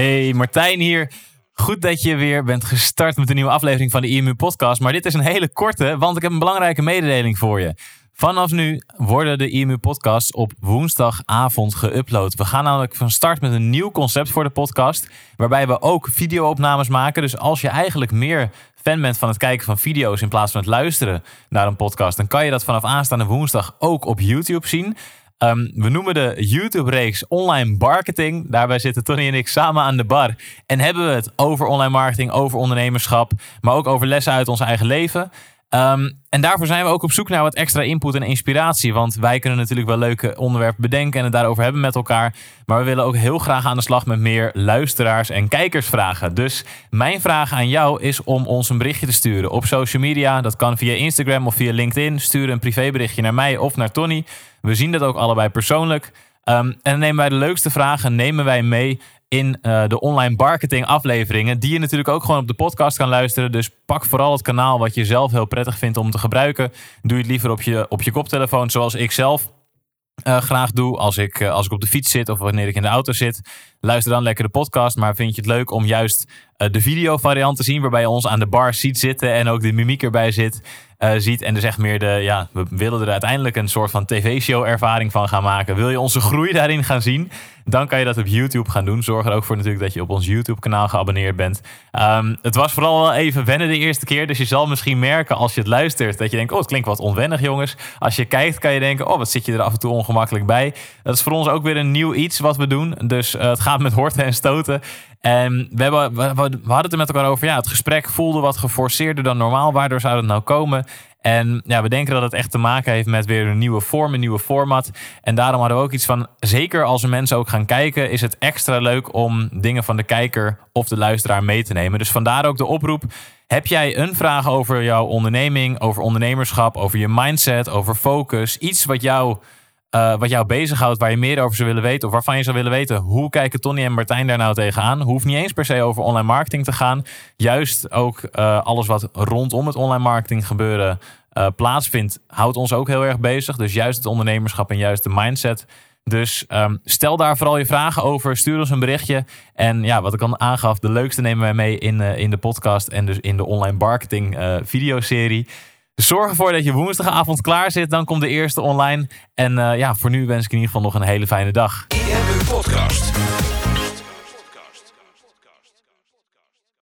Hey, Martijn hier. Goed dat je weer bent gestart met een nieuwe aflevering van de IMU Podcast. Maar dit is een hele korte, want ik heb een belangrijke mededeling voor je. Vanaf nu worden de IMU Podcasts op woensdagavond geüpload. We gaan namelijk van start met een nieuw concept voor de podcast. Waarbij we ook videoopnames maken. Dus als je eigenlijk meer fan bent van het kijken van video's in plaats van het luisteren naar een podcast, dan kan je dat vanaf aanstaande woensdag ook op YouTube zien. Ehm, we noemen de YouTube-reeks Online Marketing. Daarbij zitten Tony en ik samen aan de bar. En hebben we het over online marketing, over ondernemerschap, maar ook over lessen uit ons eigen leven. Ehm, en daarvoor zijn we ook op zoek naar wat extra input en inspiratie. Want wij kunnen natuurlijk wel leuke onderwerpen bedenken en het daarover hebben met elkaar. Maar we willen ook heel graag aan de slag met meer luisteraars en kijkersvragen. Dus mijn vraag aan jou is om ons een berichtje te sturen op social media. Dat kan via Instagram of via LinkedIn. Stuur een privéberichtje naar mij of naar Tony. We zien dat ook allebei persoonlijk. Um, en dan nemen wij de leukste vragen nemen wij mee in uh, de online marketing afleveringen. Die je natuurlijk ook gewoon op de podcast kan luisteren. Dus pak vooral het kanaal wat je zelf heel prettig vindt om te gebruiken. Doe het liever op je, op je koptelefoon zoals ik zelf. Uh, graag doe als ik, uh, als ik op de fiets zit of wanneer ik in de auto zit. Luister dan lekker de podcast. Maar vind je het leuk om juist uh, de video variant te zien. Waarbij je ons aan de bar ziet zitten en ook de mimiek erbij zit. Uh, ziet. En dus echt meer de, ja, we willen er uiteindelijk een soort van tv-show ervaring van gaan maken. Wil je onze groei daarin gaan zien? Dan kan je dat op YouTube gaan doen. Zorg er ook voor natuurlijk dat je op ons YouTube kanaal geabonneerd bent. Um, het was vooral wel even wennen de eerste keer. Dus je zal misschien merken als je het luistert dat je denkt, oh het klinkt wat onwennig jongens. Als je kijkt kan je denken, oh wat zit je er af en toe ongemakkelijk bij. Dat is voor ons ook weer een nieuw iets wat we doen. Dus uh, het gaat met horten en stoten. En we, hebben, we, we, hadden het er met elkaar over. Ja, het gesprek voelde wat geforceerder dan normaal. Waardoor zou het nou komen? En ja, we denken dat het echt te maken heeft met weer een nieuwe vorm, een nieuwe format. En daarom hadden we ook iets van, zeker als mensen ook gaan kijken, is het extra leuk om dingen van de kijker of de luisteraar mee te nemen. Dus vandaar ook de oproep. Heb jij een vraag over jouw onderneming, over ondernemerschap, over je mindset, over focus, iets wat jou uh, wat jou bezighoudt, waar je meer over zou willen weten, of waarvan je zou willen weten, hoe kijken Tony en Martijn daar nou tegenaan? Hoeft niet eens per se over online marketing te gaan. Juist ook uh, alles wat rondom het online marketing gebeuren uh, plaatsvindt, houdt ons ook heel erg bezig. Dus juist het ondernemerschap en juist de mindset. Dus um, stel daar vooral je vragen over. Stuur ons een berichtje. En ja, wat ik al aangaf, de leukste nemen wij mee in, in de podcast en dus in de online marketing videoserie. Zorg ervoor dat je woensdagavond klaar zit. Dan komt de eerste online. En uh, ja, voor nu wens ik in ieder geval nog een hele fijne dag. IMU Podcast.